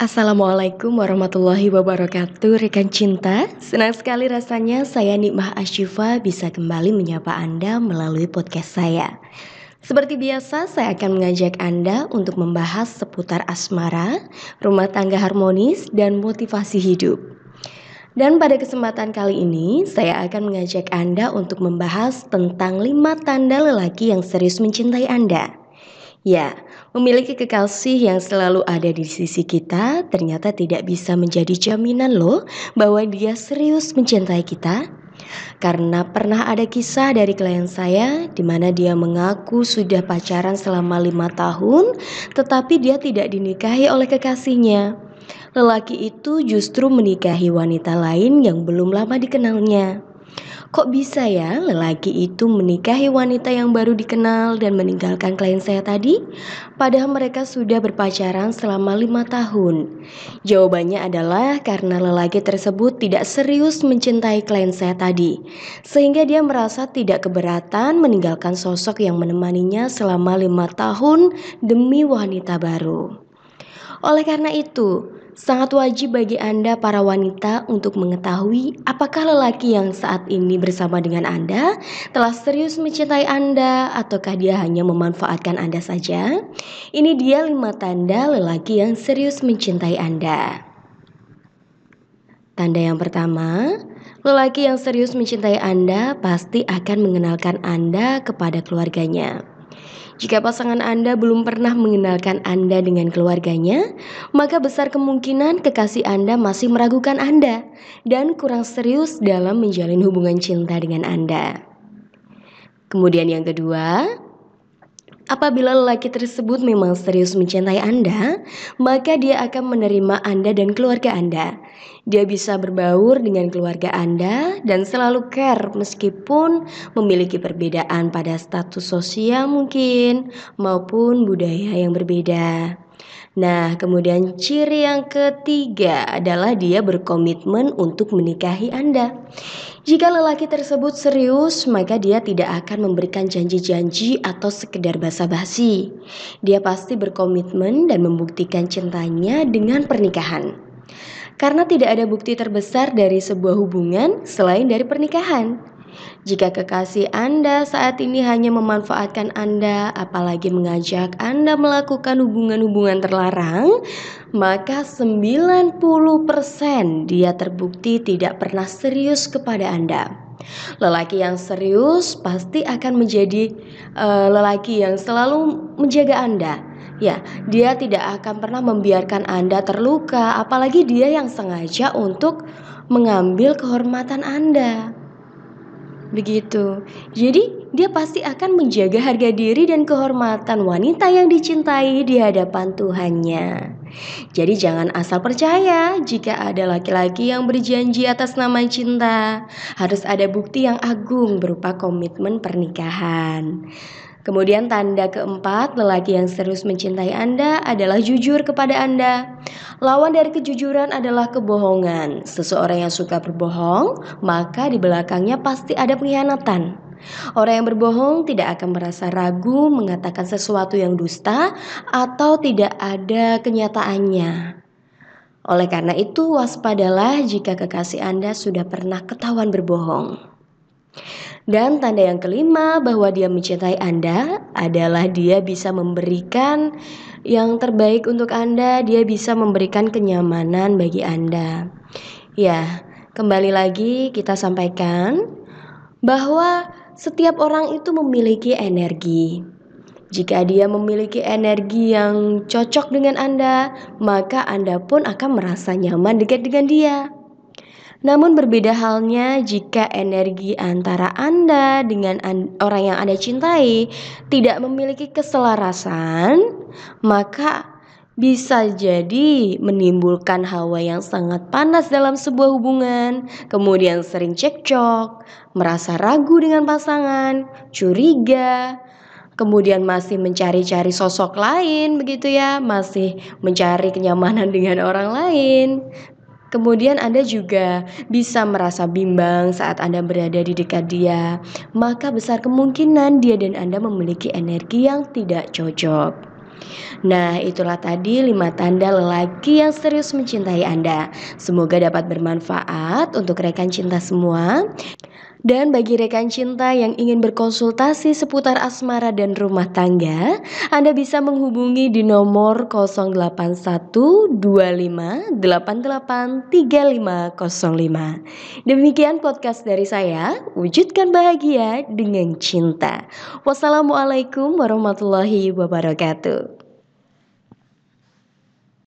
Assalamualaikum warahmatullahi wabarakatuh Rekan cinta. Senang sekali rasanya saya Nikmah Asyifa bisa kembali menyapa Anda melalui podcast saya. Seperti biasa saya akan mengajak Anda untuk membahas seputar asmara, rumah tangga harmonis, dan motivasi hidup. Dan pada kesempatan kali ini, saya akan mengajak Anda untuk membahas tentang lima tanda lelaki yang serius mencintai Anda. Ya, memiliki kekasih yang selalu ada di sisi kita ternyata tidak bisa menjadi jaminan loh bahwa dia serius mencintai kita. Karena pernah ada kisah dari klien saya di mana dia mengaku sudah pacaran selama lima tahun tetapi dia tidak dinikahi oleh kekasihnya. Lelaki itu justru menikahi wanita lain yang belum lama dikenalnya. Kok bisa ya lelaki itu menikahi wanita yang baru dikenal dan meninggalkan klien saya tadi? Padahal mereka sudah berpacaran selama lima tahun. Jawabannya adalah karena lelaki tersebut tidak serius mencintai klien saya tadi. Sehingga dia merasa tidak keberatan meninggalkan sosok yang menemaninya selama lima tahun demi wanita baru. Oleh karena itu, Sangat wajib bagi Anda para wanita untuk mengetahui apakah lelaki yang saat ini bersama dengan Anda telah serius mencintai Anda ataukah dia hanya memanfaatkan Anda saja. Ini dia lima tanda lelaki yang serius mencintai Anda. Tanda yang pertama, lelaki yang serius mencintai Anda pasti akan mengenalkan Anda kepada keluarganya. Jika pasangan Anda belum pernah mengenalkan Anda dengan keluarganya, maka besar kemungkinan kekasih Anda masih meragukan Anda dan kurang serius dalam menjalin hubungan cinta dengan Anda. Kemudian yang kedua, Apabila lelaki tersebut memang serius mencintai Anda, maka dia akan menerima Anda dan keluarga Anda. Dia bisa berbaur dengan keluarga Anda dan selalu care meskipun memiliki perbedaan pada status sosial mungkin maupun budaya yang berbeda. Nah, kemudian ciri yang ketiga adalah dia berkomitmen untuk menikahi Anda. Jika lelaki tersebut serius, maka dia tidak akan memberikan janji-janji atau sekedar basa-basi. Dia pasti berkomitmen dan membuktikan cintanya dengan pernikahan. Karena tidak ada bukti terbesar dari sebuah hubungan selain dari pernikahan. Jika kekasih Anda saat ini hanya memanfaatkan Anda, apalagi mengajak Anda melakukan hubungan-hubungan terlarang, maka 90% dia terbukti tidak pernah serius kepada Anda. Lelaki yang serius pasti akan menjadi uh, lelaki yang selalu menjaga Anda. Ya, dia tidak akan pernah membiarkan Anda terluka, apalagi dia yang sengaja untuk mengambil kehormatan Anda. Begitu. Jadi, dia pasti akan menjaga harga diri dan kehormatan wanita yang dicintai di hadapan Tuhannya. Jadi, jangan asal percaya jika ada laki-laki yang berjanji atas nama cinta. Harus ada bukti yang agung berupa komitmen pernikahan. Kemudian tanda keempat, lelaki yang serius mencintai Anda adalah jujur kepada Anda. Lawan dari kejujuran adalah kebohongan. Seseorang yang suka berbohong, maka di belakangnya pasti ada pengkhianatan. Orang yang berbohong tidak akan merasa ragu mengatakan sesuatu yang dusta atau tidak ada kenyataannya. Oleh karena itu, waspadalah jika kekasih Anda sudah pernah ketahuan berbohong. Dan tanda yang kelima bahwa dia mencintai Anda adalah dia bisa memberikan yang terbaik untuk Anda, dia bisa memberikan kenyamanan bagi Anda. Ya, kembali lagi kita sampaikan bahwa setiap orang itu memiliki energi. Jika dia memiliki energi yang cocok dengan Anda, maka Anda pun akan merasa nyaman dekat dengan dia. Namun berbeda halnya jika energi antara Anda dengan orang yang Anda cintai tidak memiliki keselarasan, maka bisa jadi menimbulkan hawa yang sangat panas dalam sebuah hubungan, kemudian sering cekcok, merasa ragu dengan pasangan, curiga, kemudian masih mencari-cari sosok lain begitu ya, masih mencari kenyamanan dengan orang lain. Kemudian Anda juga bisa merasa bimbang saat Anda berada di dekat dia, maka besar kemungkinan dia dan Anda memiliki energi yang tidak cocok. Nah, itulah tadi lima tanda lelaki yang serius mencintai Anda. Semoga dapat bermanfaat untuk rekan cinta semua. Dan bagi rekan cinta yang ingin berkonsultasi seputar asmara dan rumah tangga, Anda bisa menghubungi di nomor 0812588505. Demikian podcast dari saya, wujudkan bahagia dengan cinta. Wassalamualaikum warahmatullahi wabarakatuh.